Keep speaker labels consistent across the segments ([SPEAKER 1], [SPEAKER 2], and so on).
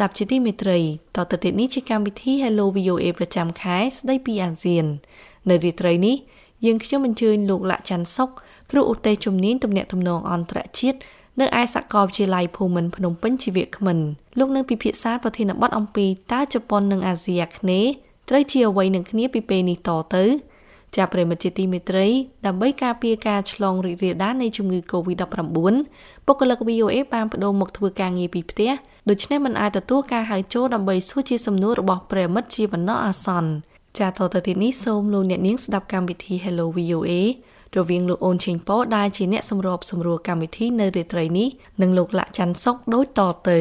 [SPEAKER 1] លោកអ្នកស្ដាប់ជាទីមេត្រីតទៅទៀតនេះជាកម្មវិធី Hello VOA ប្រចាំខែស្ដីពីអាស៊ាន នៅរាត្រីនេះយើងខ្ញុំអញ្ជើញលោកលាក់ច័ន្ទសុកគ្រូឧទ្ទេសជំនាញទំនាក់ទំនងអន្តរជាតិនៅឯសាកលវិទ្យាល័យភូមិន្ទភ្នំពេញជីវៈខ្មិនលោកនឹងពិភាក្សាប្រធានបទអំពីតើជប៉ុននិងអាស៊ីអាគ្នេយ៍ត្រូវជាអ្វីនឹងគ្នាពីពេលនេះតទៅជាប្រិមត្តជាទីមេត្រីដើម្បីការពារការឆ្លងរីករាលដាលនៃជំងឺ Covid-19 បុគ្គលិក VOA បានបដូរមកធ្វើការងារពីផ្ទះ ដូច្នេះមិនអាចទទួលការហៅចូលដើម្បីសួរជាសំណួររបស់ប្រិមិត្តជាបណ្ដោះអាសន្នចាតទៅទីនេះសូមលោកអ្នកនាងស្ដាប់កម្មវិធី Hello VOA រវាងលោកអូនឆេងប៉ដែលជាអ្នកសម្របសម្រួលកម្មវិធីនៅរាត្រីនេះនិងលោកលាក់ច័ន្ទសុកដូចតទៅ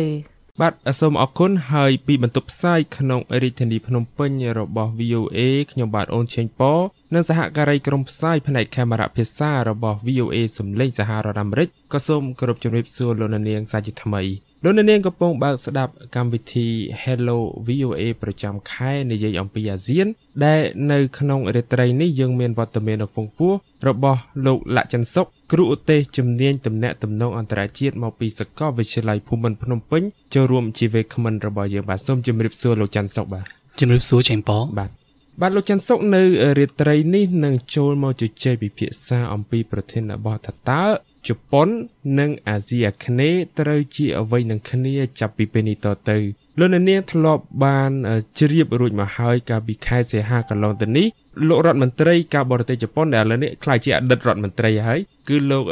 [SPEAKER 2] បាទសូមអរគុណហើយពីបន្ទប់ផ្សាយក្នុងរាជធានីភ្នំពេញរបស់ VOA ខ្ញុំបាទអូនឆេងប៉និងសហការីក្រុមផ្សាយផ្នែកកាមេរ៉ាភាសារបស់ VOA សំឡេងសហរដ្ឋអាមេរិកក៏សូមគោរពជំរាបសួរលោកនាងសាជាថ្មី លោកនាងកំពុងបើកស្ដាប់កម្មវិធី Hello VOA ប្រចាំខែនិយាយអំពីអាស៊ាន ដែលនៅក្នុងរាត្រីនេះយើងមានវត្តមាននៅពងពោះរបស់លោកលក្ខចន្ទសុកគ្រូឧទ្ទេសជំនាញទំនាក់ទំនងអន្តរជាតិមកពីសាកលវិទ្យាល័យភូមិន្ទភ្នំពេញចូលរួមជាវេក្មិនរបស់យើងបាទសូមជម្រាបសួរលោកច័ន្ទសុកបាទ
[SPEAKER 3] ជម្រាបសួរចេងប៉
[SPEAKER 2] បាទបាទលោកច័ន្ទសុកនៅរាត្រីនេះនឹងចូលមកជជែកពិភាក្សាអំពីប្រធានបទថាតើ ជប៉ុន និងអាស៊ីអាគ្នេយ៍ត្រូវជាអ្វីនឹងគ្នាចាប់ពីពេលនេះតទៅលោកនាងធ្លាប់បានជ្រាបរួចមកហើយកាលពីខែសីហាកន្លងទៅនេះលោករដ្ឋមន្ត្រីការបរទេសជប៉ុនដែលឥឡូវនេះក្លាយជាអតីតរដ្ឋមន្ត្រីហើយគឺលោក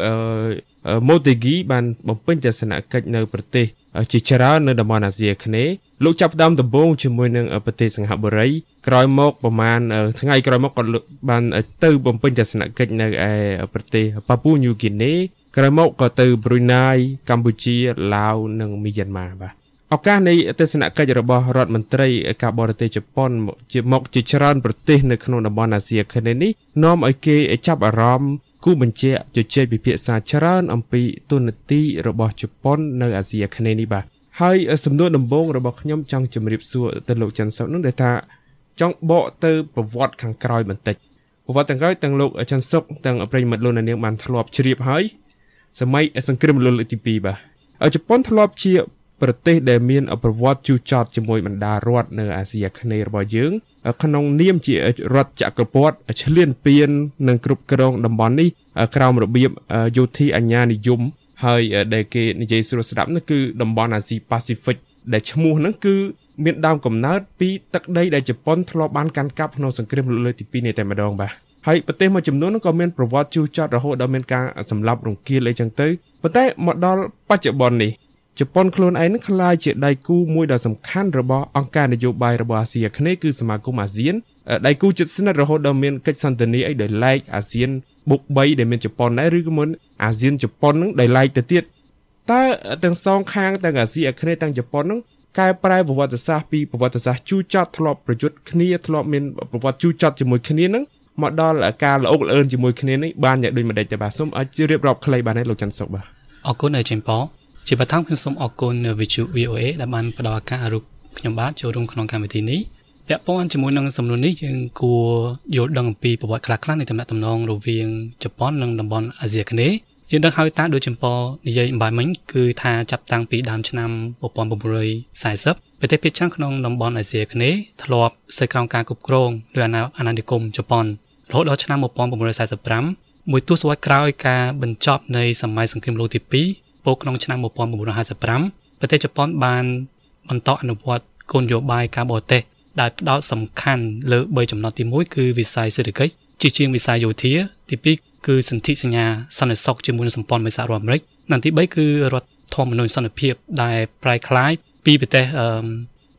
[SPEAKER 2] ម៉ូតេហ្គីបានបំពេញទស្សនកិច្ចនៅប្រទេសជាច្រើននៅតំបន់អាស៊ីអាគ្នេយ៍លោកចាប់ផ្ដើមដំបូងជាមួយនឹងប្រទេសសិង្ហបុរីក្រោយមកប្រហែលថ្ងៃក្រោយមកក៏បានទៅបំពេញទស្សនកិច្ចនៅឯប្រទេសប៉ាពូញូហ្គីណេ ក្រោយមកក៏ទៅប្រ៊ុយណៃកម្ពុជាឡាវនិងមីយ៉ាន់ម៉ាបាទឱកាសនៃទស្សនកិច្ចរបស់រដ្ឋមន្ត្រីការបរទេសជប៉ុនជាមកជាច្រើនប្រទេសនៅក្នុងតំបន់អាស៊ីអាគ្នេយ៍នេះនាំឲ្យគេចាប់អារម្មណ៍គូបញ្ជាក់ជជែកពិភាក្សាច្រើនអំពីទូនាទីរបស់ជប៉ុននៅអាស៊ីអាគ្នេយ៍នេះបាទហើយសំណួរដំបូងរបស់ខ្ញុំចង់ជម្រាបសួរទៅលោកច័ន្ទសុកនោះដែលថាចង់បកទៅប្រវត្តិខាងក្រោយបន្តិចប្រវត្តិទាំងក្រោយទាំងលោកច័ន្ទសុកទាំងប្រិយមិត្តលោកនាងបានធ្លាប់ជ្រាបហើយ សម័យសង្គ្រាមលោកលើកទី2បាទជប៉ុនធ្លាប់ជាប្រទេសដែលមានប្រវត្តិជូរចត់ជាមួយបណ្ដារដ្ឋនៅអាស៊ីអាគ្នេយ៍របស់យើង ក្នុងនាមជារដ្ឋចក្រពត្តិឆ្លៀនពៀននិងគ្រប់គ្រងតំបន់នេះក្រោមរបៀបយោធាអាញានិយមហើយដែលគេនិយាយស្រួលស្ដាប់នោះគឺតំបន់អាស៊ីប៉ាស៊ីហ្វិកដែលឈ្មោះហ្នឹងគឺមានដើមកំណើតពីទឹកដីដែលជប៉ុនធ្លាប់បានកាន់កាប់ក្នុងសង្គ្រាមលោកលើកទី2នេះតែម្ដងបាទ ហើយប្រទេសមួយចំនួនក៏មានប្រវត្តិជូរចត់រហូតដល់មានការសម្លាប់រង្គាលអីចឹងទៅប៉ុន្តែមកដល់បច្ចុប្បន្ននេះជប៉ុនខ្លួនឯងនឹងក្លាយជាដៃគូមួយដ៏សំខាន់របស់អង្គការនយោបាយរបស់អាស៊ីអាគ្នេយ៍គឺសមាគមអាស៊ានដៃគូជិតស្និទ្ធរហូតដល់មានកិច្ចសន្ទនាអីដោយឡែកអាស៊ានបុក3ដែលមានជប៉ុនដែរឬក៏មុនអាស៊ានជប៉ុននឹងដោយឡែកទៅទៀតតើទាំងសងខាងទាំងអាស៊ីអាគ្នេយ៍ទាំងជប៉ុននឹងកែប្រែប្រវត្តិសាស្ត្រពីប្រវត្តិសាស្ត្រជូរចត់ធ្លាប់ប្រយុទ្ធគ្នាធ្លាប់មានប្រវត្តិជូរចត់ជាមួយគ្នានឹង មកដល់ការល្អុកល្អឿនជាមួយគ្នានេះបានយ៉ាងដូចម្ដេចទៅបាទសូមឲ្យរៀបរាប់ខ្លីបាទលោកច័ន្ទសុកបាទ
[SPEAKER 3] អរគុណអេចេងប៉ជាបឋមខ្ញុំសូមអរគុណ Vichu VOA ដែលបានផ្ដល់ឱកាសឲ្យខ្ញុំបាទចូលរួមក្នុងកម្មវិធីនេះពាក់ព័ន្ធជាមួយនឹងសំណួរនេះយើងគួរយល់ដឹងអំពីប្រវត្តិខ្លះៗនៃតំណែងតំណងរវាងជប៉ុននិងតំបន់អាស៊ីអាគ្នេយ៍យើងដឹងហើយតាដូចចំពោះនិយាយអំបាយមិញគឺថាចាប់តាំងពីដើមឆ្នាំ1940ប្រទេសភាគច្រើនក្នុងតំបន់អាស៊ីអាគ្នេយ៍ធ្លាប់ស្ថិតក្រោមការគ្រប់គ្រងដោយអាណាអាណានិគមជប៉ុន រហូតដល់ឆ្នាំ1945មួយទសវត្សរ៍ក្រោយការបញ្ចប់នៃសម័យសង្គ្រាមលោកទី2ពោលក្នុងឆ្នាំ1955ប្រទេសជប៉ុនបានបន្តអនុវត្តគោលនយោបាយការបរទេសដែលផ្ដោតសំខាន់លើ3ចំណុចទី1គឺវិស័យសេដ្ឋកិច្ចជាជាងវិស័យយោធា ទី2គឺសន្ធិសញ្ញាសន្តិសុខជាមួយនឹងសម្ព័ន្ធមិត្តសហរដ្ឋអាមេរិកនិងទី3គឺរដ្ឋធម្មនុញ្ញសន្តិភាពដែលប្រែក្លាយពីប្រទេស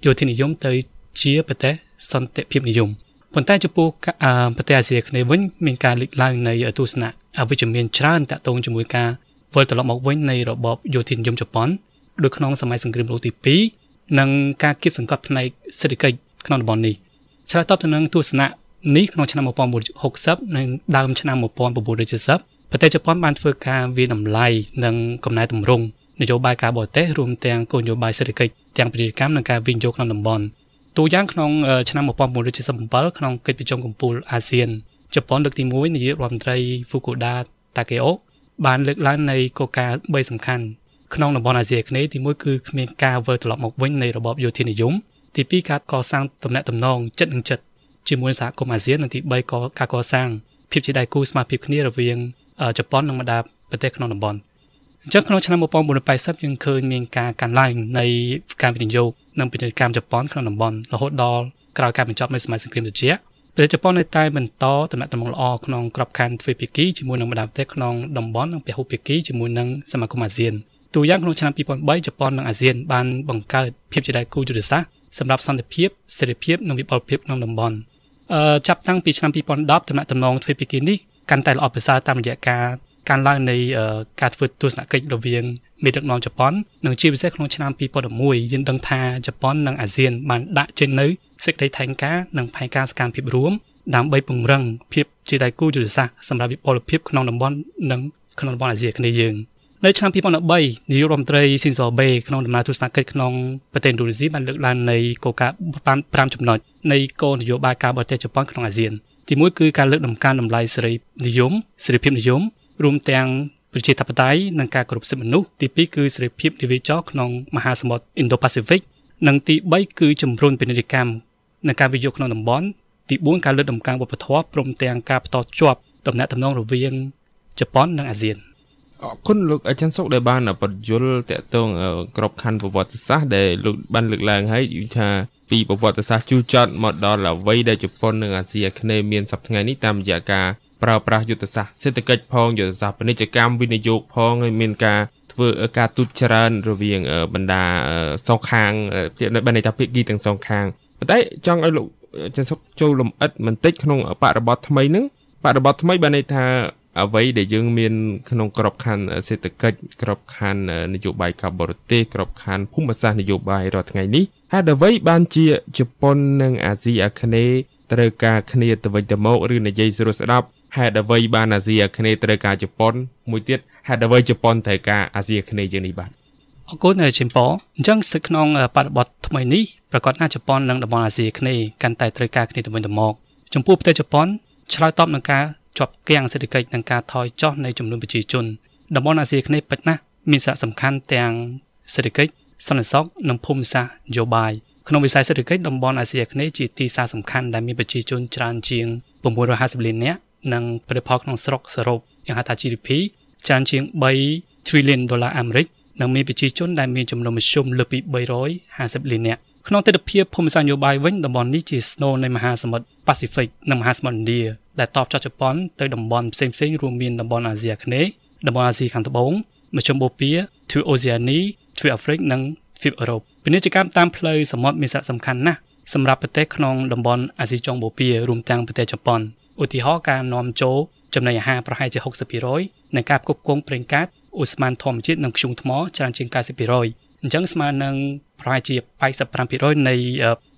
[SPEAKER 3] យោធានិយមទៅជាប្រទេសសន្តិភាពនិយម ប៉ុន្តែចំពោះប្រទេសអាស៊ីអាគ្នេយ៍វិញមានការលេចឡើងនៃទស្សនៈអវិជ្ជមានច្រើនតាក់ទងជាមួយការវិលត្រឡប់មកវិញនៃរបបយោធានិយមជប៉ុនដូចក្នុងសម័យសង្គ្រាមលោកទី2និងការគៀបសង្កត់ផ្នែកសេដ្ឋកិច្ចក្នុងតំបន់នេះឆ្លើយតបទៅនឹងទស្សនៈនេះក្នុងឆ្នាំ1960និងដើមឆ្នាំ1970ប្រទេសជប៉ុនបានធ្វើការវាយតម្លៃនិងកំណែតម្រង់នយោបាយការបរទេសរួមទាំងគោលនយោបាយសេដ្ឋកិច្ចទាំងពាណិជ្ជកម្មនិងការវិនិយោគក្នុងតំបន់ ទូយ៉ាងក្នុងឆ្នាំ1977ក្នុងកិច្ចប្រជុំកំពូលអាស៊ានជប៉ុនលើកទី1នាយករដ្ឋមន្ត្រី Fukuda Takeo បានលើកឡើងនៃគោលការណ៍3សំខាន់ក្នុងតំបន់អាស៊ីអាគ្នេយ៍ទីមួយគឺគ្មានការវិលត្រឡប់មកវិញនៃរបបយោធានិយមទីពីរការកសាងទំនាក់ទំនងចិត្តនឹងចិត្តជាមួយសហគមន៍អាស៊ាននិងទី3ក៏ការកសាងភាពជាដៃគូស្មារតីគ្នារវាងជប៉ុននិងបណ្ដាប្រទេសក្នុងតំបន់អញ្ចឹងក្នុងឆ្នាំ1980យើងឃើញមានការកើនឡើងនៃការវិនិយោគ និងពាណិជ្ជកម្មជប៉ុនក្នុងតំបន់រហូតដល់ក្រោយការបញ្ចប់នៃសម័យសង្គ្រាមត្រជាក់ប្រទេសជប៉ុននៅតែបន្តតំណែងល្អក្នុងក្របខ័ណ្ឌទ្វេភាគីជាមួយនឹងបណ្ដាប្រទេសក្នុងតំបន់និងពហុភាគីជាមួយនឹងសមាគមអាស៊ានទូយ៉ាងក្នុងឆ្នាំ2003ជប៉ុននិងអាស៊ានបានបង្កើតភាពជាដៃគូយុទ្ធសាស្ត្រសម្រាប់សន្តិភាពសេរីភាពនិងវិបលភាពក្នុងតំបន់អឺចាប់តាំងពីឆ្នាំ2010តំណែងតំណងទ្វេភាគីនេះកាន់តែល្អប្រសើរតាមរយៈការ ការឡើងនៃការធ្វើទស្សនកិច្ចរវាងមេដឹកនាំជប៉ុននិងជាពិសេសក្នុងឆ្នាំ2011យើងដឹងថាជប៉ុននិងអាស៊ានបានដាក់ចេញនៅសេចក្តីថ្លែងការណ៍និងផែនការសកម្មភាពរួមដើម្បីពង្រឹងភាពជាដៃគូយុទ្ធសាស្ត្រសម្រាប់វិបលភាពក្នុងតំបន់និងក្នុងតំបន់អាស៊ីអាគ្នេយ៍យើងនៅឆ្នាំ2013នាយករដ្ឋមន្ត្រីស៊ីនសូអាបេក្នុងដំណើរទស្សនកិច្ចក្នុងប្រទេសឥណ្ឌូនេស៊ីបានលើកឡើងនៃគោលការណ៍បាន5ចំណុចនៃគោលនយោបាយការបរទេសជប៉ុនក្នុងអាស៊ានទី1គឺការលើកដំកើងតម្លៃសេរីនិយមសេរីភាពនិយម រួមទាំងប្រជាធិបតេយ្យនិងការគោរពសិទ្ធិមនុស្សទី2គឺសេរីភាពនិវិចរក្នុងមហាសមុទ្រ Indo-Pacific និងទី3គឺជំរុញពាណិជ្ជកម្មនិងការវិនិយោគក្នុងតំបន់ទី4ការលើកដំកើងវប្បធម៌ព្រមទាំងការបន្តជាប់ទំនាក់ទំនងរវាងជប៉ុននិងអាស៊ាន
[SPEAKER 2] អរគុណលោកអាចារ្យសុកដែលបានបទយល់តកតងក្របខ័ណ្ឌប្រវត្តិសាស្ត្រដែលលោកបានលើកឡើងហើយយល់ថាពីប្រវត្តិសាស្ត្រជូរចត់មកដល់អ្វីដែលជប៉ុននិងអាស៊ីអាគ្នេយ៍មានសប្តាហ៍ថ្ងៃនេះតាមរយៈការ ប្រើប្រាស់យុទ្ធសាស្ត្រសេដ្ឋកិច្ចផងយុទ្ធសាស្ត្រពាណិជ្ជកម្មវិនិយោគផងហើយមានការធ្វើការទូតច្រើនរវាងបណ្ដាសងខាងបានន័យថាភាគីទាំងសងខាងប៉ុន្តែចង់ឲ្យលោកចិនសុកចូលលំអិតបន្តិចក្នុងបរិបទថ្មីហ្នឹងបរិបទថ្មីបានន័យថាអ្វីដែលយើងមានក្នុងក្របខ័ណ្ឌសេដ្ឋកិច្ចក្របខ័ណ្ឌនយោបាយការបរទេសក្របខ័ណ្ឌភូមិសាស្ត្រនយោបាយរាល់ថ្ងៃនេះហេតុអ្វីបានជាជប៉ុននិងអាស៊ីអាគ្នេយ៍ត្រូវការគ្នាទៅវិញទៅមកឬនិយាយស្រួលស្ដាប់ ហេតុអ្វីបានអាស៊ីអាគ្នេយ៍ត្រូវការជប៉ុនមួយទៀតហេតុអ្វីជប៉ុនត្រូវការអាស៊ីអាគ្នេយ៍យ៉ាងនេះបាទ
[SPEAKER 3] អរគុណជិមប៉អញ្ចឹងស្ថិតក្នុងបរិបទថ្មីនេះប្រកាសថាជប៉ុននិងតំបន់អាស៊ីអាគ្នេយ៍កាន់តែត្រូវការគ្នាទៅវិញទៅមកចំពោះប្រទេសជប៉ុនឆ្លើយតបនឹងការជាប់គាំងសេដ្ឋកិច្ចនិងការថយចុះនៃចំនួនប្រជាជនតំបន់អាស៊ីអាគ្នេយ៍ពិតណាស់មានសារៈសំខាន់ទាំងសេដ្ឋកិច្ចសន្តិសុខនិងភូមិសាស្ត្រនយោបាយក្នុងវិស័យសេដ្ឋកិច្ចតំបន់អាស៊ីអាគ្នេយ៍ជាទីផ្សារសំខាន់ដែលមានប្រជាជនច្រើនជាង650លាននាក់ និងផលិតផលក្នុងស្រុកសរុបយ៉ាងហៅថា GDP ច្រើនជាង3 trillion ដុល្លារអាមេរិកនិងមានប្រជាជនដែលមានចំនួនមធ្យមលើសពី350លាននាក់ក្នុងទិដ្ឋភាពភូមិសាស្ត្រនយោបាយវិញតំបន់នេះជាស្នូលនៃមហាសមុទ្រប៉ាស៊ីហ្វិកនិងមហាសមុទ្រឥណ្ឌាដែលតបចោះជប៉ុនទៅតំបន់ផ្សេងៗរួមមានតំបន់អាស៊ីអាគ្នេយ៍តំបន់អាស៊ីខាងត្បូងមជ្ឈមបូព៌ាទ្វីបអូសេអានីទ្វីបអាហ្វ្រិកនិងទ្វីបអឺរ៉ុបពាណិជ្ជកម្មតាមផ្លូវសមុទ្រមានសារៈសំខាន់ណាស់សម្រាប់ប្រទេសក្នុងតំបន់អាស៊ីចុងបូព៌ារួមទាំងប្រទេសជប៉ុន ឧទាហរណ៍ការនាំចូលចំណីអាហារប្រហែលជា60%និងការផ្គត់ផ្គង់ប្រេងកាតអូស្មန်ធម្មជាតិនិងធ្យូងថ្មច្រើនជាង90%អញ្ចឹងស្មើនឹងប្រហែលជា85%នៃ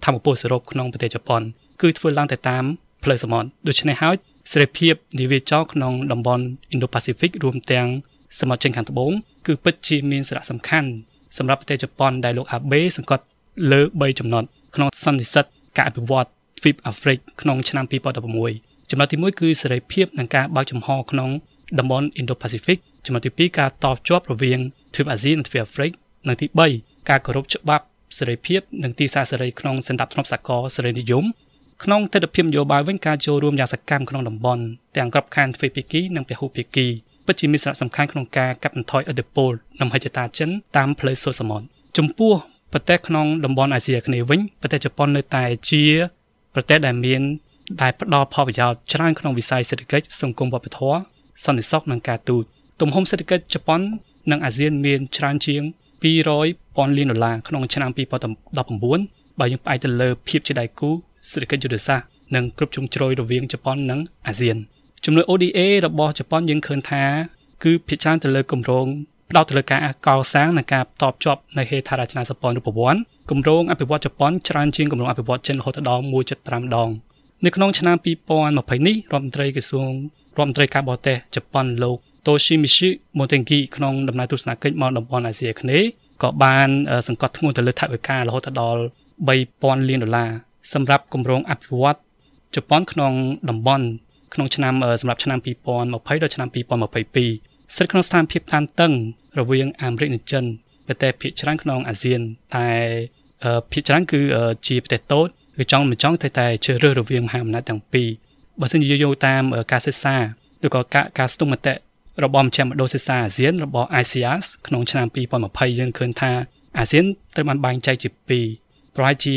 [SPEAKER 3] ធម្មពលសរុបក្នុងប្រទេសជប៉ុនគឺធ្វើឡើងទៅតាមផ្លូវសមុទ្រដូច្នេះហើយសេរីភាពនិវាចរក្នុងតំបន់ Indo-Pacific រួមទាំងសមុទ្រចិនខាងត្បូងគឺពិតជាមានសារៈសំខាន់សម្រាប់ប្រទេសជប៉ុនដែលលោកអាបេសង្កត់លើ3ចំណុចក្នុងសន្និសីទការអភិវឌ្ឍទ្វីបអាហ្វ្រិកក្នុងឆ្នាំ2016 ចំណុចទី1គឺសេរីភាពនិងការបើកចំហក្នុងតំបន់ Indo-Pacific ចំណុចទី2ការតជាប់រវាងទ្វីបអាស៊ីនិងទ្វីបអាហ្វ្រិកនិងទី3ការគោរពច្បាប់សេរីភាពនិងទីសាសេរីក្នុងសន្តិភាពសកលសេរីនិយមក្នុងទស្សនវិជ្ជានយោបាយវិញការចូលរួមយ៉ាងសកម្មក្នុងតំបន់ទាំងក្របខ័ណ្ឌទ្វេភាគីនិងពហុភាគីពិតជាមានសារៈសំខាន់ក្នុងការកាត់បន្ថយឥទ្ធិពលនិងហិច្ចតាចិនតាមផ្លូវសុសមុទ្រចំពោះប្រទេសក្នុងតំបន់អាស៊ីអាគ្នេយ៍វិញប្រទេសជប៉ុននៅតែជាប្រទេសដែលមាន ដែលផ្ដល់ផលប្រយោជន៍ច្រើនក្នុងវិស័យសេដ្ឋកិច្ចសង្គមវប្បធម៌សន្តិសុខនិងការទូតទំហំសេដ្ឋកិច្ចជប៉ុននិងអាស៊ានមានច្រើនជាង200ពាន់លានដុល្លារក្នុងឆ្នាំ2019បើយើងផ្អែកទៅលើភាពជាដៃគូសេដ្ឋកិច្ចយុទ្ធសាស្ត្រនិងគ្រប់ជ្រុងជ្រោយរវាងជប៉ុននិងអាស៊ានជំនួយ ODA របស់ជប៉ុនយើងឃើញថាគឺភាគច្រើនទៅលើគម្រោងផ្ដោតទៅលើការកសាងនិងការតបជាប់នៅហេដ្ឋារចនាសម្ព័ន្ធរូបវ័ន្តគម្រោងអភិវឌ្ឍជប៉ុនច្រើនជាងគម្រោងអភិវឌ្ឍចិនរហូតដល់1.5ដង នៅក្នុងឆ្នាំ2020នេះរដ្ឋមន្ត្រីក្រសួងរដ្ឋមន្ត្រីការបរទេសជប៉ុនលោក Toshimitsu Motegi ក្នុងដំណើរទស្សនកិច្ចមកតំបន់អាស៊ីអាគ្នេយ៍ក៏បានសង្កត់ធ្ងន់ទៅលើថវិការហូតដល់3000លានដុល្លារសម្រាប់គម្រោងអភិវឌ្ឍជប៉ុនក្នុងតំបន់ក្នុងឆ្នាំសម្រាប់ឆ្នាំ2020ដល់ឆ្នាំ2022ស្ថិតក្នុងស្ថានភាពតានតឹងរវាងអាមេរិកនិងចិនប្រទេសភាគច្រើនក្នុងអាស៊ានតែភាគច្រើនគឺជាប្រទេសតូច គឺចង់មិនចង់តែតែជ្រើសរើសរវាងមហាអំណាចទាំងពីរបើសិនជាយកតាមការសិក្សាឬក៏ការការស្ទង់មតិរបស់មជ្ឈមណ្ឌលសិក្សាអាស៊ានរបស់ ICAS ក្នុងឆ្នាំ2020យើងឃើញថាអាស៊ានត្រូវបានបែងចែកជាពីរប្រហែលជា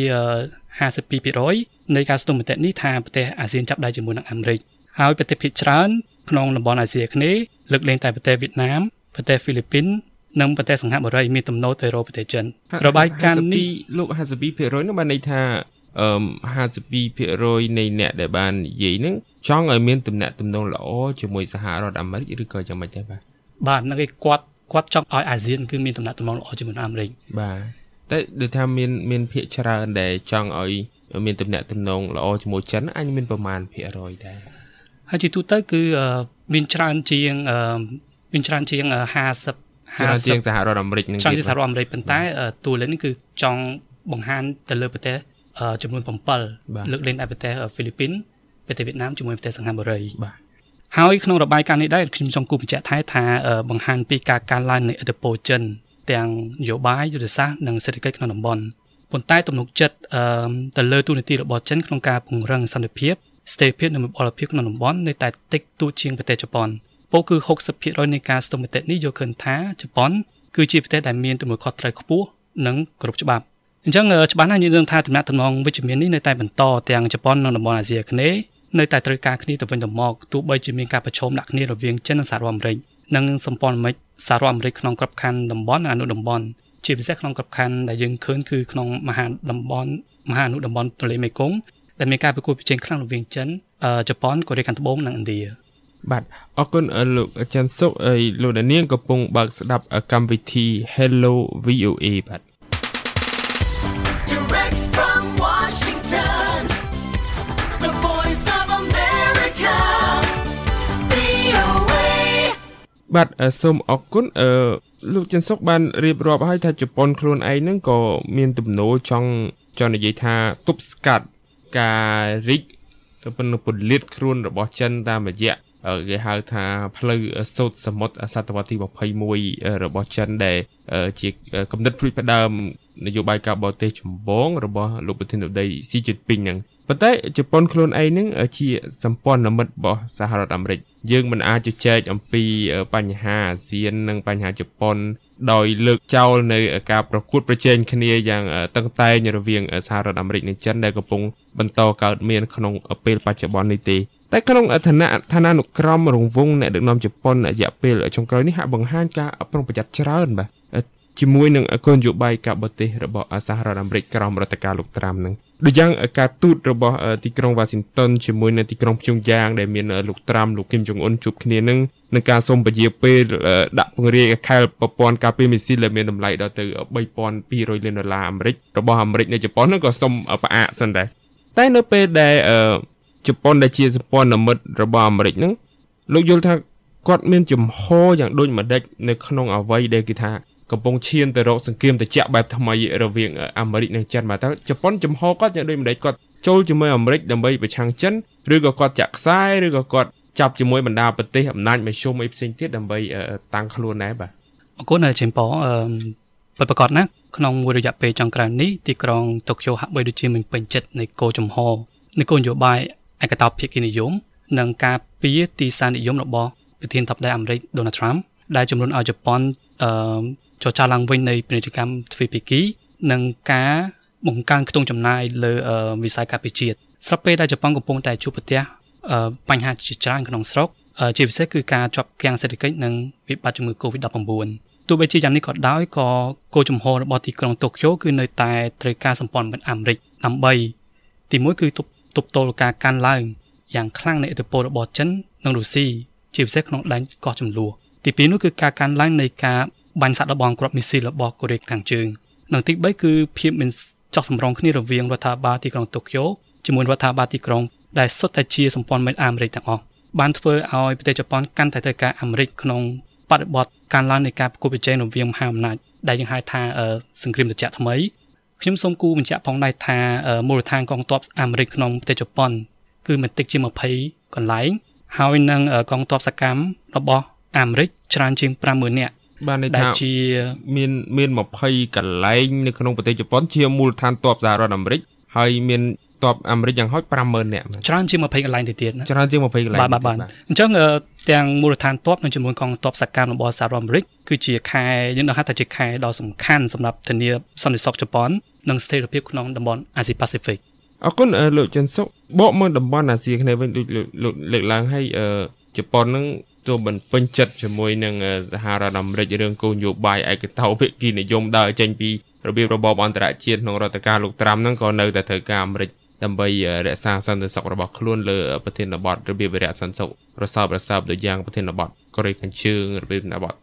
[SPEAKER 3] 52%នៃការស្ទង់មតិនេះថាប្រទេសអាស៊ានចាប់ដៃជាមួយនឹងអាមេរិកហើយប្រទេសភាគច្រើនក្នុងតំបន់អាស៊ីអាគ្នេយ៍លើកលែងតែប្រទេសវៀតណាមប្រទេសហ្វីលីពីននិងប្រទេសសង្ហបុរីមានទំនោរទៅរកប្រទេសចិន
[SPEAKER 2] របាយការណ៍នេះលោក52%នោះបានន័យថា អឺ52%នៃអ្នកដែលបាននិយាយហ្នឹងចង់ឲ្យមានទំនាក់ទំនងល្អជាមួយសហរដ្ឋអាមេរិកឬក៏យ៉ាងម៉េចដែរបាទ
[SPEAKER 3] បាទហ្នឹងឯងគាត់គាត់ចង់ឲ្យអាស៊ានគឺមានទំនាក់ទំនងល្អជាមួយអាមេរិក
[SPEAKER 2] បាទតែដូចថាមានមានភាគច្រើនដែលចង់ឲ្យមានទំនាក់ទំនងល្អជាមួយចិនអញមានប្រមាណភាគរយដែរ
[SPEAKER 3] ហើយជាទូទៅគឺមានច្រើនជាងមានច្រើនជាង50
[SPEAKER 2] ច្រើនជាងសហរដ្ឋអាមេរិក
[SPEAKER 3] នឹងច្រើនជាងសហរដ្ឋអាមេរិកប៉ុន្តែតួលេខនេះគឺចង់បង្ហាញទៅលើប្រទេស ចំនួន7លើកលែងតែប្រទេសហ្វីលីពីនប្រទេសវៀតណាមជាមួយប្រទេសសិង្ហបុរី
[SPEAKER 2] បាទ
[SPEAKER 3] ហើយក្នុងរបាយការណ៍នេះដែរខ្ញុំចង់គូបញ្ជាក់ថែថាបង្ហាញពីការកើនឡើងនៃឥទ្ធិពលចិនទាំងនយោបាយយុទ្ធសាស្ត្រនិងសេដ្ឋកិច្ចក្នុងតំបន់ប៉ុន្តែទំនុកចិត្តទៅលើទូនាទីរបស់ចិនក្នុងការពង្រឹងសន្តិភាពស្ថិរភាពនិងវិបលភាពក្នុងតំបន់នៅតែតិចតួចជាងប្រទេសជប៉ុនពោលគឺ60%នៃការស្ទង់មតិនេះយកឃើញថាជប៉ុនគឺជាប្រទេសដែលមានទំនួលខុសត្រូវខ្ពស់និងគោរពច្បាប់ អញ្ចឹងច្បាស់ណាស់យើងនឹងថាដំណាក់តំណងវិជ្ជមាននេះនៅតែបន្តទាំងជប៉ុននិងតំបន់អាស៊ីអាគ្នេយ៍នៅតែត្រូវការគ្នាទៅវិញទៅមកទោះបីជាមានការប្រឈមដាក់គ្នារវាងចិននិងសហរដ្ឋអាមេរិកនិងសម្ព័ន្ធមិត្តសហរដ្ឋអាមេរិកក្នុងក្របខ័ណ្ឌតំបន់និងអនុតំបន់ជាពិសេសក្នុងក្របខ័ណ្ឌដែលយើងឃើញគឺក្នុងមហាតំបន់មហាអនុតំបន់ទន្លេមេគង្គដែលមានការប្រកួតប្រជែងខ្លាំងរវាងចិនជប៉ុនកូរ៉េខាងត្បូងនិងឥណ្ឌា
[SPEAKER 2] បាទអរគុណលោកច័ន្ទសុកហើយលោកដានៀងកំពុងបើកស្ដាប់កម្មវិធី Hello VOA បាទ បាទសូមអរគុណអឺលោកចិនសុកបានរៀបរាប់ឲ្យថាជប៉ុនខ្លួនឯងហ្នឹងក៏មានទំនោរចង់ចង់និយាយថាទប់ស្កាត់ការរីកប៉ុន្តែពលិតខ្លួនរបស់ចិនតាមរយៈគេហៅថាផ្លូវសូត្រសមុទ្រសតវត្សទី21របស់ចិនដែលជាកំណត់ព្រួយផ្ដើមនយោបាយការបរទេសចម្បងរបស់លោកប្រធានាធិបតីស៊ីជីនពីងហ្នឹងប៉ុន្តែជប៉ុនខ្លួនឯងហ្នឹងជាសម្ព័ន្ធមិត្តរបស់សហរដ្ឋអាមេរិក យើងមិនអាចជជែកអំពីបញ្ហាអាស៊ាននិងបញ្ហាជប៉ុនដោយលើកចោលនៅការប្រកួតប្រជែងគ្នាយ៉ាងតឹងតែងរវាងសហរដ្ឋអាមេរិកនិងចិនដែលកំពុងបន្តកើតមានក្នុងពេលបច្ចុប្បន្ននេះទេតែក្នុងឋានៈឋានានុក្រមរង្វង់អ្នកដឹកនាំជប៉ុនរយៈពេលចុងក្រោយនេះហាក់បង្ហាញការប្រុងប្រយ័ត្នច្រើនបាទ ជាមួយនឹងគោលនយោបាយការបរទេសរបស់សហរដ្ឋអាមេរិកក្រោមរដ្ឋការលោកត្រាំនឹងដូចយ៉ាងការទូតរបស់ទីក្រុងវ៉ាស៊ីនតោនជាមួយនៅទីក្រុងព្យុងយ៉ាងដែលមានលោកត្រាំលោកគឹមចុងអ៊ុនជួបគ្នានឹងនឹងការសូមពជាពេលដាក់ពង្រាយខែលប្រព័ន្ធការពារមីស៊ីលដែលមានតម្លៃដល់ទៅ3200លានដុល្លារអាមេរិករបស់អាមេរិកនៅជប៉ុននឹងក៏សូមផ្អាកសិនដែរតែនៅពេលដែលជប៉ុនដែលជាសម្ព័ន្ធមិត្តរបស់អាមេរិកហ្នឹងលោកយល់ថាគាត់មានចំហយ៉ាងដូចម្ដេចនៅក្នុងអវ័យដែលគេថា កំពុងឈានទៅរកសង្គ្រាមត្រជាក់បែបថ្មីរវាងអាមេរិកនិងចិនបាទតើជប៉ុនចំហគាត់យ៉ាងដូចម្ដេចគាត់ចូលជាមួយអាមេរិកដើម្បីប្រឆាំងចិនឬក៏គាត់ចាក់ខ្សែឬក៏គាត់ចាប់ជាមួយបណ្ដាប្រទេសអំណាចមធ្យមអីផ្សេងទៀតដើម្បីតាំងខ្លួនដែរបាទ
[SPEAKER 3] អរគុណជិមប៉អឺពិតប្រាកដណាស់ក្នុងមួយរយៈពេលចុងក្រោយនេះទីក្រុងតូក្យូហាក់បីដូចជាមិនពេញចិត្តនៃគោលចំហនៃគោលនយោបាយឯកតោភាគីនិយមនិងការពៀទីសានិយមរបស់ប្រធានាធិបតីអាមេរិក Donald Trump ដែលជំរុញឲ្យជប៉ុនអឺ ចរចាឡើងវិញនៃពាណិជ្ជកម្មទ្វេភាគីនិងការបង្កើនខ្ទង់ចំណាយលើវិស័យការពារជាតិស្របពេលដែលជប៉ុនកំពុងតែជួបប្រទះបញ្ហាជាច្រើនក្នុងស្រុកជាពិសេសគឺការជាប់គាំងសេដ្ឋកិច្ចនិងវិបត្តិជំងឺ Covid-19 ទោះបីជាយ៉ាងនេះក៏ដោយក៏គោលជំហររបស់ទីក្រុងតូក្យូគឺនៅតែត្រូវការសម្ព័ន្ធមិត្តអាមេរិកដើម្បីទីមួយគឺទប់ទប់ទល់ការកាន់ឡើងយ៉ាងខ្លាំងនៃឥទ្ធិពលរបស់ចិននិងរុស្ស៊ីជាពិសេសក្នុងដែនកោះចំនួនទីពីរនោះគឺការកាន់ឡើងនៃការ បាញ់សាក់ដបងគ្រាប់មីស៊ីលរបស់កូរ៉េខាងជើងនិងទី3គឺភាពមិនចោះសម្រងគ្នារវាងរដ្ឋាភិបាលទីក្រុងតូក្យូជាមួយរដ្ឋាភិបាលទីក្រុងដែលសុទ្ធតែជាសម្ព័ន្ធមិត្តអាមេរិកទាំងអស់បានធ្វើឲ្យប្រទេសជប៉ុនកាន់តែត្រូវការអាមេរិកក្នុងបរិបទការឡើងនៃការប្រកួតប្រជែងរវាងមហាអំណាចដែលយើងហៅថាសង្គ្រាមត្រជាក់ថ្មីខ្ញុំសូមគូបញ្ជាក់ផងដែរថាមូលដ្ឋានកងទ័ពអាមេរិកក្នុងប្រទេសជប៉ុនគឺមិនតិចជា20កន្លែងហើយនឹងកងទ័ពសកម្មរបស់អាមេរិកច្រើនជាង50000នាក់
[SPEAKER 2] បានន័យ
[SPEAKER 3] ថាជា
[SPEAKER 2] មានមាន20កន្លែងនៅក្នុងប្រទេសជប៉ុនជាមូលដ្ឋានទ័ពសហរដ្ឋអាមេរិកហើយមានទ័ពអាមេរិកយ៉ាងហោច50000នាក់
[SPEAKER 3] ច្រើនជាង20កន្លែងទៅទៀតណា
[SPEAKER 2] ច្រើនជាង20កន្លែង
[SPEAKER 3] បាទបាទបាទអញ្ចឹងទាំងមូលដ្ឋានទ័ពនិងចំនួនកងទ័ពសកម្មរបស់សហរដ្ឋអាមេរិកគឺជាខែយើងដឹងថាជាខែដ៏សំខាន់សម្រាប់ធានាសន្តិសុខជប៉ុននិងស្ថិរភាពក្នុងតំបន់អាស៊ីប៉ាស៊ីហ្វិក
[SPEAKER 2] អរគុណលោកចិនសុកបកមកតំបន់អាស៊ីគ្នាវិញដូចលោកលើកឡើងឲ្យជប៉ុននឹង ទោះមិនពេញចិត្តជាមួយនឹងសហរដ្ឋអាមេរិករឿងគោលនយោបាយឯកតោភាគីនិយមដើរចេញពីរបៀបរបបអន្តរជាតិក្នុងរដ្ឋការលោកត្រាំហ្នឹងក៏នៅតែត្រូវការអាមេរិកដើម្បីរក្សាសន្តិសុខរបស់ខ្លួនលើប្រធានបទរបៀបវិរៈសន្តិសុខរសើបរសើបដូចយ៉ាងប្រធានបទកូរ៉េខាងជើងរបៀបបទ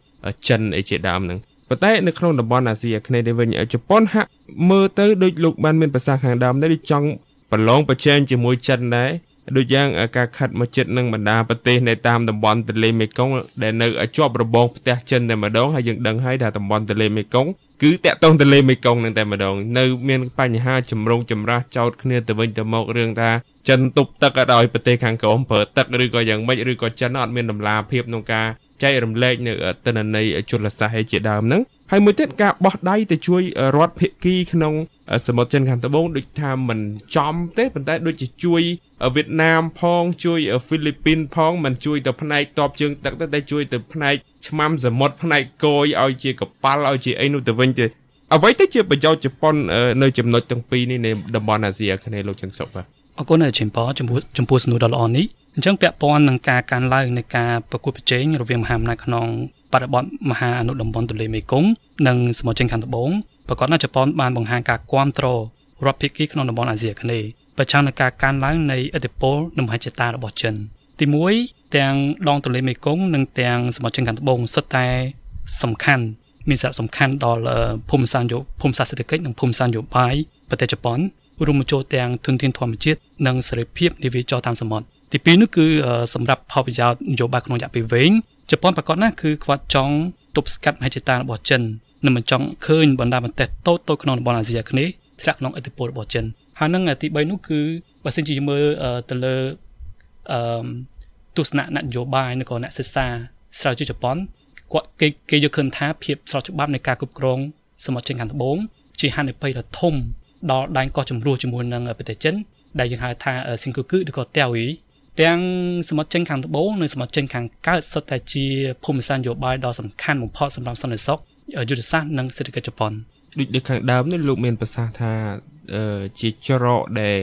[SPEAKER 2] ចិនអីជាដើមហ្នឹងប៉ុន្តែនៅក្នុងតំបន់អាស៊ីអាគ្នេយ៍នេះវិញជប៉ុនហាក់មើលទៅដូចលោកបានមានប្រសាសន៍ខាងដើមនេះចង់ប្រឡងប្រជែងជាមួយចិនដែរ ដូចយ៉ាងការខិតមកចិត្តនឹងបណ្ដាប្រទេសនៅតាមតំបន់ទន្លេមេគង្គដែលនៅជាប់របងផ្ទះចិនតែម្ដងហើយយើងដឹងហើយថាតំបន់ទន្លេមេគង្គគឺតាក់ទងទន្លេមេគង្គនឹងតែម្ដងនៅមានបញ្ហាចម្រូងចម្រាសចោតគ្នាទៅវិញទៅមករឿងថាចិនទប់ទឹកឲ្យដល់ប្រទេសខាងក្រោមប្រើទឹកឬក៏យ៉ាងម៉េចឬក៏ចិនអត់មានដំណាភាពក្នុងការចែករំលែកនៅទិន្នន័យជលសាស្ត្រឯជាដើមហ្នឹង ហើយមួយទៀតការបោះដៃទៅជួយរដ្ឋភិគីក្នុងសមុទ្រចិនខាងត្បូងដូចថាមិនចំទេប៉ុន្តែដូចជាជួយវៀតណាមផងជួយហ្វីលីពីនផងមិនជួយទៅផ្នែកតបជើងទឹកទេតែជួយទៅផ្នែកឆ្មាំសមុទ្រផ្នែកគយឲ្យជាកប៉ាល់ឲ្យជាអីនោះទៅវិញទេអ្វីទៅជាប្រយោជន៍ជប៉ុននៅចំណុចទាំងពីរនេះនៃតំបន់អាស៊ីអាគ្នេយ៍លោកចិនសុកបាទ
[SPEAKER 3] អរគុណជិមប៉ចំពោះចំពោះសំណួរដ៏ល្អនេះអញ្ចឹងពាក់ព័ន្ធនឹងការកើនឡើងនៃការប្រកួតប្រជែងរវាងមហាអំណាចក្នុង បរិបទមហាអនុតំបន់ទន្លេមេគង្គនិងសមុទ្រចិនខាងត្បូងប្រកបណាជប៉ុនបានបង្ហាញការគាំទ្ររដ្ឋភាគីក្នុងតំបន់អាស៊ីអាគ្នេយ៍ប្រឆាំងនឹងការកើនឡើងនៃឥទ្ធិពលនិងមហិច្ឆតារបស់ចិនទី1ទាំងដងទន្លេមេគង្គនិងទាំងសមុទ្រចិនខាងត្បូងសុទ្ធតែសំខាន់មានសារៈសំខាន់ដល់ភូមិសាស្ត្រយោភូមិសាស្ត្រសេដ្ឋកិច្ចនិងភូមិសាស្ត្រយោបាយប្រទេសជប៉ុនរួមបញ្ចូលទាំងធនធានធម្មជាតិនិងសេរីភាពនាវាចរតាមសមុទ្រ ទី2នោះគឺសម្រាប់ផលប្រយោជន៍នយោបាយក្នុងរយៈពេលវែងជប៉ុនប្រកាសណាស់គឺខ្វាត់ចង់ទប់ស្កាត់មហិច្ឆតារបស់ចិននិងមិនចង់ឃើញបណ្ដាប្រទេសតូចតូចក្នុងតំបន់អាស៊ីអាគ្នេយ៍ធ្លាក់ក្នុងឥទ្ធិពលរបស់ចិនហើយនឹងទី3នោះគឺបើសិនជាមើលទៅលើអឺទស្សនៈនយោបាយនិងក៏អ្នកសិក្សាស្រាវជ្រាវជប៉ុនគាត់គេគេយកឃើញថាភាពស្របច្បាប់នៃការគ្រប់គ្រងសមុទ្រចិនខាងត្បូងជាហានិភ័យដ៏ធំដល់ដែនកោះចំរួសជាមួយនឹងប្រទេសចិនដែលយើងហៅថាស៊ីងគូគឺឬក៏តាវី ទាំងសមុទ្រចិនខាងត្បូងនិងសមុទ្រចិនខាងកើតសុទ្ធតែជាភូមិសាស្ត្រនយោបាយដ៏សំខាន់បំផុតសម្រាប់សន្តិសុខយុទ្ធសាស្ត្រនិងសេដ្ឋកិច្ចជប៉ុន
[SPEAKER 2] ដូចដូចខាងដើមនេះលោកមានប្រសាសន៍ថាជាច្រកដែល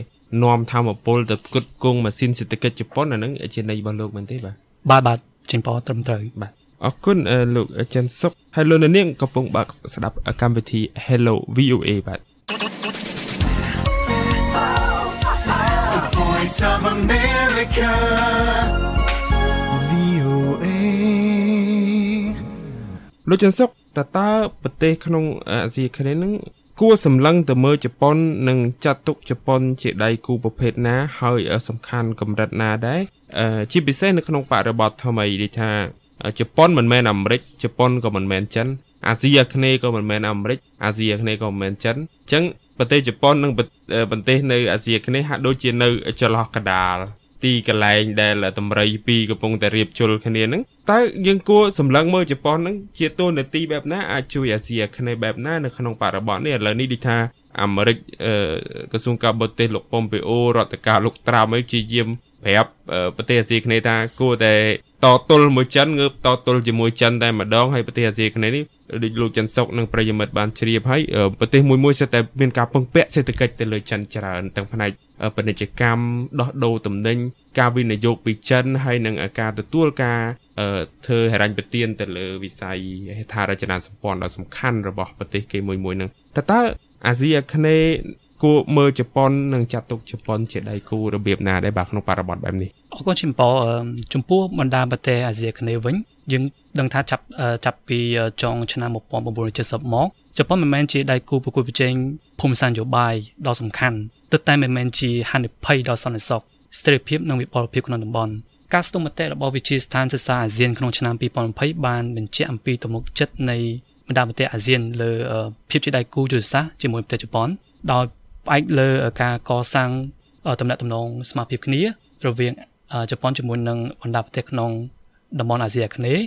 [SPEAKER 2] នាំធម្មពលទៅផ្គត់ផ្គង់ម៉ាស៊ីនសេដ្ឋកិច្ចជប៉ុនអានឹងជាន័យរបស់លោកមែនទេបាទ
[SPEAKER 3] បាទបាទចេញប៉ត្រឹមត្រូវ
[SPEAKER 2] បាទអរគុណលោកចិនសុកហើយលោកនាងកំពុងបើកស្ដាប់កម្មវិធី Hello VOA បាទ Voice of America VOA លោកចិនសុកតើតើប្រទេសក្នុងអាស៊ីអាគ្នេយ៍នឹងគួរសម្លឹងទៅមើលជប៉ុននិងចាត់ទុកជប៉ុន ជាដៃគូប្រភេទណា ហើយសំខាន់កម្រិតណាដែរជាពិសេសនៅក្នុងបរិបទថ្មីដូចថាជប៉ុនមិនមែនអាមេរិកជប៉ុនក៏មិនមែនចិនអាស៊ីអាគ្នេយ៍ក៏មិនមែនអាមេរិកអាស៊ីអាគ្នេយ៍ក៏មិនមែនចិនអញ្ចឹង ប្រទេសជប៉ុននិងប្រទេសនៅអាស៊ីអាគ្នេយ៍ហាក់ដូចជានៅចន្លោះកណ្ដាលទីកន្លែងដែលតម្រៃពីរកំពុងតែរៀបជុលគ្នាហ្នឹងតើយើងគួរសម្លឹងមើលជប៉ុនហ្នឹងជាតួនាទីបែបណាអាចជួយអាស៊ីអាគ្នេយ៍បែបណានៅក្នុងបរិបទនេះឥឡូវនេះដូចថាអាមេរិកក្រសួងការបរទេសលោកប៉ុមពេអូរដ្ឋការលោកត្រាំអីជាយាមប្រាប់ប្រទេសអាស៊ីគ្នេយ៍ថាគួរតែ តទល់មួយចិនងើបតទល់ជាមួយចិនតែម្ដងហើយប្រទេសអាស៊ីគ្នេយ៍នេះដូចលោកចិនសុកនិងប្រិយមិត្តបានជ្រាបហើយប្រទេសមួយមួយសិតតែមានការពឹងពាក់សេដ្ឋកិច្ចទៅលើចិនច្រើនទាំងផ្នែកពាណិជ្ជកម្មដោះដូរទំនិញការវិនិយោគពីចិនហើយនិងការទទួលការធ្វើហិរញ្ញប្បទានទៅលើវិស័យហេដ្ឋារចនាសម្ព័ន្ធដ៏សំខាន់របស់ប្រទេសគេមួយមួយនឹងតើតើអាស៊ីអាគ្នេយ៍ គួរមើលជប៉ុននិងចាត់ទុកជប៉ុនជាដៃគូរបៀបណាដែរបាទក្នុងបរិបទបែបនេះ
[SPEAKER 3] អរគុណជំពរចំពោះបណ្ដាប្រទេសអាស៊ីអាគ្នេយ៍វិញយើងដឹងថាចាប់ចាប់ពីចុងឆ្នាំ1970មកជប៉ុនមិនមែនជាដៃគូប្រកួតប្រជែងភូមិសាស្ត្រនយោបាយដ៏សំខាន់ទើបតែមិនមែនជាហានិភ័យដល់សន្តិសុខស្ថិរភាពនិងវិបលភាពក្នុងតំបន់ការស្ទង់មតិរបស់វិជាស្ថានសិក្សាអាស៊ានក្នុងឆ្នាំ2020បានបញ្ជាក់អំពីទំនុកចិត្តនៃបណ្ដាប្រទេសអាស៊ានលើភាពជាដៃគូយុទ្ធសាស្ត្រជាមួយប្រទេសជប៉ុនដោយ ផ្អែកលើការកសាងទំនាក់ទំនងស្មារតីគ្នា រវាងជប៉ុនជាមួយនឹងបណ្ដាប្រទេសក្នុងតំបន់អាស៊ីអាគ្នេយ៍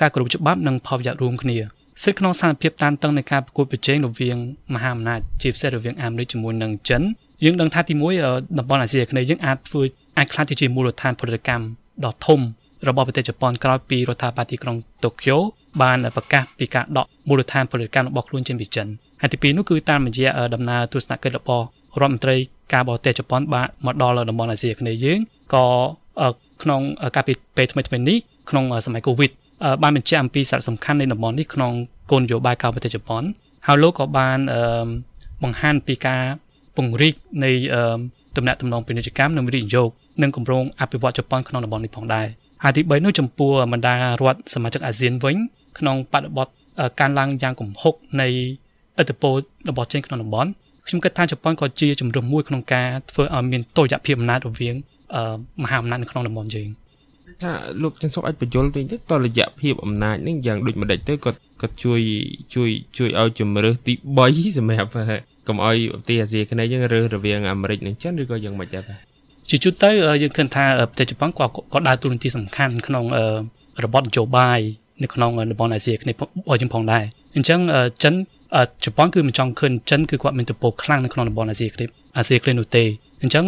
[SPEAKER 3] ការគោរពច្បាប់និងផលប្រយោជន៍រួមគ្នាស្ថិតក្នុងស្ថានភាពតានតឹងនៃការប្រកួតប្រជែងរវាងមហាអំណាចជាពិសេសរវាងអាមេរិកជាមួយនឹងចិនយើងដឹងថាទីមួយតំបន់អាស៊ីអាគ្នេយ៍យើងអាចធ្វើអាចខ្លាចទៅជាមូលដ្ឋានផលិតកម្មដ៏ធំ របស់ប្រទេសជប៉ុនក្រោយពីរដ្ឋាភិបាលទីក្រុងតូក្យូបានប្រកាសពីការដកមូលដ្ឋានផលិតកម្មរបស់ខ្លួនចេញពីចិនហើយទីពីរនោះគឺតាមរយៈដំណើរទស្សនកិច្ចរបស់រដ្ឋមន្ត្រីការបរទេសជប៉ុនបានមកដល់តំបន់អាស៊ីអាគ្នេយ៍យើងក៏ក្នុងកាលពីពេលថ្មីៗនេះក្នុងសម័យកូវីដបានបញ្ជាក់អំពីសារៈសំខាន់នៃតំបន់នេះក្នុងគោលនយោបាយការបរទេសជប៉ុនហើយលោកក៏បានបង្ហាញពីការពង្រីកនៃទំនាក់ទំនងពាណិជ្ជកម្មនិងវិនិយោគនិងគម្រោងអភិវឌ្ឍជប៉ុនក្នុងតំបន់នេះផងដែរ ហើយទី3នោះចំពោះបណ្ដារដ្ឋសមាជិកអាស៊ានវិញ ក្នុងបរិបទការឡើងយ៉ាងគំហុកនៃឥទ្ធិពលរបស់ចិនក្នុងតំបន់ខ្ញុំគិតថាជប៉ុនក៏ជាជំរើសមួយក្នុងការធ្វើឲ្យមានតុល្យភាពអំណាចរវាងមហាអំណាចនៅក្នុងតំបន់យើង
[SPEAKER 2] ថាលោកចិនសុកអាចបញ្យល់វិញទៅតរយៈភាពអំណាចនឹងយ៉ាងដូចម្ដេចទៅគាត់គាត់ជួយជួយជួយឲ្យជំរើសទី3សម្រាប់កុំឲ្យប្រទេសអាស៊ីអាគ្នេយ៍យើងរើសរវាងអាមេរិកនិងចិនឬក៏យ៉ាងម៉េចដែរបាទ
[SPEAKER 3] ជាជួនទៅយើងឃើញថាប្រទេសជប៉ុនក៏ក៏ដើរតួនាទីសំខាន់ក្នុងរបបនយោបាយនៅក្នុងតំបន់អាស៊ីអាគ្នេយ៍របស់យើងផងដែរអញ្ចឹងចិនជប៉ុនគឺមិនចង់ឃើញចិនគឺគាត់មានទំពោខ្លាំងនៅក្នុងតំបន់អាស៊ីអាគ្នេយ៍អាស៊ីអាគ្នេយ៍នោះទេអញ្ចឹង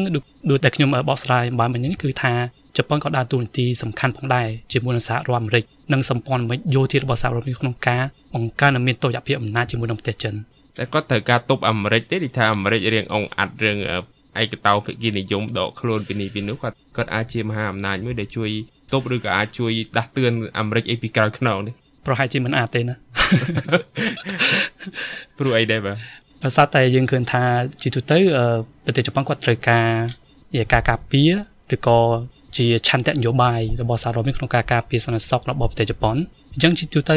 [SPEAKER 3] ដូចតែខ្ញុំបកស្រាយបានមិញនេះគឺថាជប៉ុនក៏ដើរតួនាទីសំខាន់ផងដែរជាមួយនឹងសហរដ្ឋអាមេរិកនិងសម្ព័ន្ធមិត្តយោធារបស់សហរដ្ឋអាមេរិកក្នុងការបង្កើននិងមានតុល្យភាពអំណាចជាមួយនឹងប្រទេសចិន
[SPEAKER 2] តែគាត់ត្រូវការទប់អាមេរិកទេដូចថាអាមេរិករៀងអងអាត់រឿង ឯកតោភាគីនិយមដកខ្លួនពីនេះពីនោះគាត់គាត់អាចជាមហាអំណាចមួយដែលជួយទប់ឬក៏អាចជួយដាស់តឿនអាមេរិកអីពីក្រៅខ្នងនេះ
[SPEAKER 3] ប្រហែលជាមិនអាចទេណា
[SPEAKER 2] ព្រោះអីដែរបាទ
[SPEAKER 3] ដោយសារតែយើងឃើញថាជាទូទៅប្រទេសជប៉ុនគាត់ត្រូវការជាការការពារឬក៏ជាឆន្ទៈនយោបាយរបស់សហរដ្ឋអាមេរិកក្នុងការការពារសន្តិសុខរបស់ប្រទេសជប៉ុនអញ្ចឹងជាទូទៅ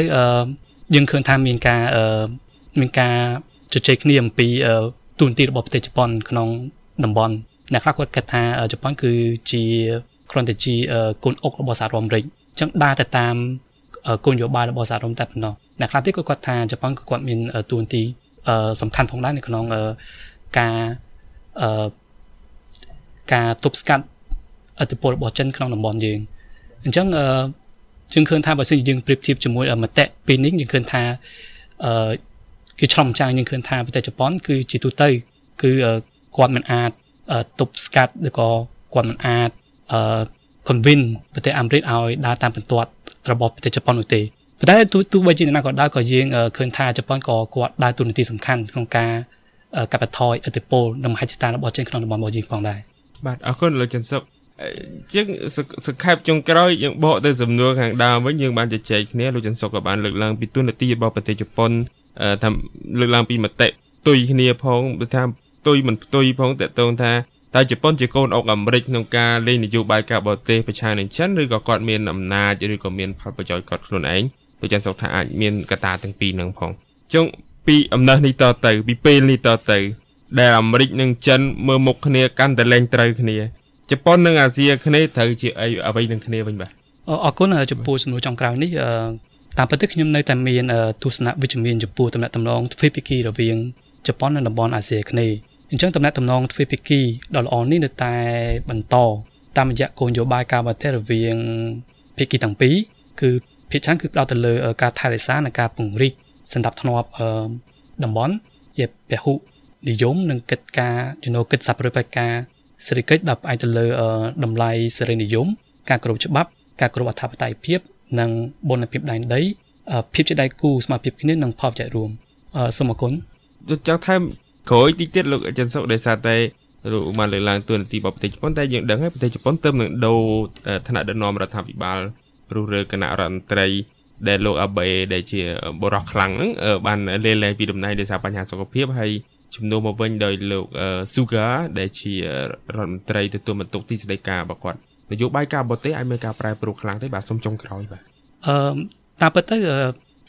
[SPEAKER 3] យើងឃើញថាមានការមានការជជែកគ្នាអំពីទូនទីរបស់ប្រទេសជប៉ុនក្នុង តំបន់អ្នកខ្លះគាត់គិតថាជប៉ុនគឺជាគ្រាន់តែជាកូនអុករបស់សហរដ្ឋអាមេរិកអញ្ចឹងដើរទៅតាមគោលនយោបាយរបស់សហរដ្ឋតែប៉ុណ្ណោះអ្នកខ្លះទៀតក៏គាត់ថាជប៉ុនក៏គាត់មានទួនាទីសំខាន់ផងដែរនៅក្នុងការការទប់ស្កាត់ឥទ្ធិពលរបស់ចិនក្នុងតំបន់យើងអញ្ចឹងយើងឃើញថាបើសិនយើងប្រៀបធៀបជាមួយមតិពេលនេះយើងឃើញថាអឺគឺឆ្លុំចាំងយើងឃើញថាប្រទេសជប៉ុនគឺជាទូទៅគឺ គាត់មិនអាចទប់ស្កាត់ឬក៏គាត់មិនអាចអឺ convince ប្រទេសអាមេរិកឲ្យដើរតាមបន្ទាត់របស់ប្រទេសជប៉ុននោះទេប៉ុន្តែទោះទោះបីជាណាក៏ដោយក៏យើងឃើញថាជប៉ុនក៏គាត់ដើរតួនាទីសំខាន់ក្នុងការកាត់បន្ថយឥទ្ធិពលនិងមហិច្ឆតារបស់ចិនក្នុងតំបន់របស់យើងផងដែរ
[SPEAKER 2] បាទអរគុណលោកចិនសុកជាងសង្ខេបចុងក្រោយយើងបកទៅសំណួរខាងដើមវិញយើងបានជជែកគ្នាលោកចិនសុកក៏បានលើកឡើងពីទូនាទីរបស់ប្រទេសជប៉ុនថាលើកឡើងពីមតិទុយគ្នាផងថាផ្ទុយមិនផ្ទុយផងតើតើថាតើជប៉ុនជាកូនអុកអាមេរិកក្នុងការលេងនយោបាយការបរទេសប្រឆាំងនឹងចិនឬក៏គាត់មានអំណាចឬក៏មានផលប្រយោជន៍គាត់ខ្លួនឯងដូចចាន់សុកថាអាចមានកត្តាទាំងពីរហ្នឹងផងចុងពីអំណះនេះតទៅពីពេលនេះតទៅ ដែលអាមេរិកនិងចិនមើលមុខគ្នាកាន់តែលែងត្រូវគ្នាជប៉ុននិងអាស៊ីអាគ្នេយ៍ត្រូវជាអីអ្វីនឹងគ្នាវិញបាទ
[SPEAKER 3] អរគុណចំពោះសំណួរចុងក្រោយនេះតាមពិតខ្ញុំនៅតែមានទស្សនៈវិជ្ជមានចំពោះតំណែងតំណងទ្វេភាគីរវាងជប៉ុននិងតំបន់អាស៊ីអាគ្នេយ៍ អញ្ចឹងតំណែងតំណងទ្វេភាគីដ៏ល្អនេះនៅតែបន្តតាមរយៈគោលនយោបាយការបរទេសរវាងភាគីទាំងពីរគឺភាគច្រើនគឺផ្ដោតទៅលើការថែរក្សានិងការពង្រីកសន្តិភាពតំបន់ជាពហុនិយមនិងកិច្ចការជំនួយកិច្ចសហប្រតិបត្តិការសេដ្ឋកិច្ចដែលផ្អែកទៅលើតម្លៃសេរីនិយម ការគោរពច្បាប់ការគោរពអធិបតេយ្យភាពនិងបុណ្យភាពដែនដីភាពជាដៃគូស្មារតីគ្នានិងផលប្រយោជន៍រួមសូមអរគុណ
[SPEAKER 2] ចង់ថែម ក្រោយតិចទៀតលោកអចិន្សុកដោយសារតែលោកបានលើកឡើងទួនាទីរបស់ប្រទេសជប៉ុនតែយើងដឹងហើយប្រទេសជប៉ុនទើបនឹងដូរឋានៈដឹកនាំរដ្ឋាភិបាលរុះរើគណៈរដ្ឋមន្ត្រីដែលលោកអាបេដែលជាបរិះខ្លាំងហ្នឹងបានលេលែងពីតំណែងដោយសារបញ្ហាសុខភាពហើយជំនួសមកវិញដោយលោក Suga ដែលជារដ្ឋមន្ត្រីទទួលបន្ទុកទីស្តីការរបស់គាត់នយោបាយការបរទេសអាចមានការប្រែប្រួលខ្លាំងទេបាទសូមចុងក្រោយបាទ
[SPEAKER 3] អឺតាមពិតទៅ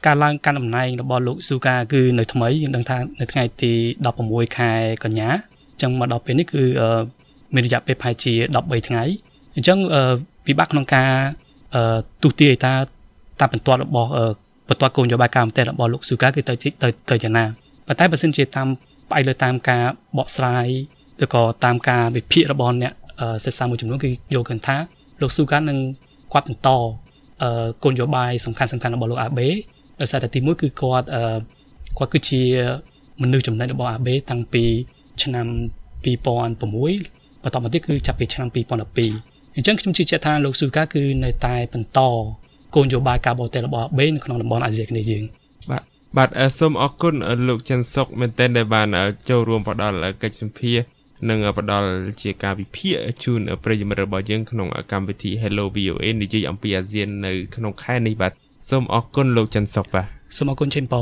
[SPEAKER 3] ការឡើងកាន់តំណែងរបស់លោកស៊ូកាគឺនៅថ្មីយើងដឹងថានៅថ្ងៃទី16ខែកញ្ញាអញ្ចឹងមកដល់ពេលនេះគឺមានរយៈពេលប្រហែលជា13ថ្ងៃអញ្ចឹងពិបាកក្នុងការទូទាយថាតាបន្ទាត់របស់បន្ទាត់គោលនយោបាយការប្រទេសរបស់លោកស៊ូកាគឺទៅទៅទៅយ៉ាងណាប៉ុន្តែបើសិនជាតាមផ្អែកលើតាមការបកស្រាយឬក៏តាមការវិភាគរបស់អ្នកសិក្សាមួយចំនួនគឺយល់ឃើញថាលោកស៊ូកានឹងគាត់បន្តអឺគោលនយោបាយសំខាន់សំខាន់របស់លោកអាបេ ដោយសារតែទីមួយគឺគាត់អឺគាត់គឺជាមនុស្សចំណេញរបស់អាបេតាំងពីឆ្នាំ2006បន្តមកទៀតគឺចាប់ពីឆ្នាំ2012អញ្ចឹងខ្ញុំជឿជាក់ថាលោកស៊ូកាគឺនៅតែបន្តគោលនយោបាយការបរទេសរបស់អាបេនៅក្នុងតំបន់អាស៊ីអាគ្នេយ៍យើង
[SPEAKER 2] បាទបាទសូមអរគុណលោកច័ន្ទសុកមែនទែនដែលបានចូលរួមផ្ដល់កិច្ចសម្ភារនិងផ្ដល់ជាការវិភាគជូនប្រិយមិត្តរបស់យើងក្នុងកម្មវិធី Hello VOA និយាយអំពីអាស៊ាននៅក្នុងខែនេះបាទ សូមអរគុណលោកច័ន្ទសុកបាទ
[SPEAKER 3] សូមអរគុណជិនប៉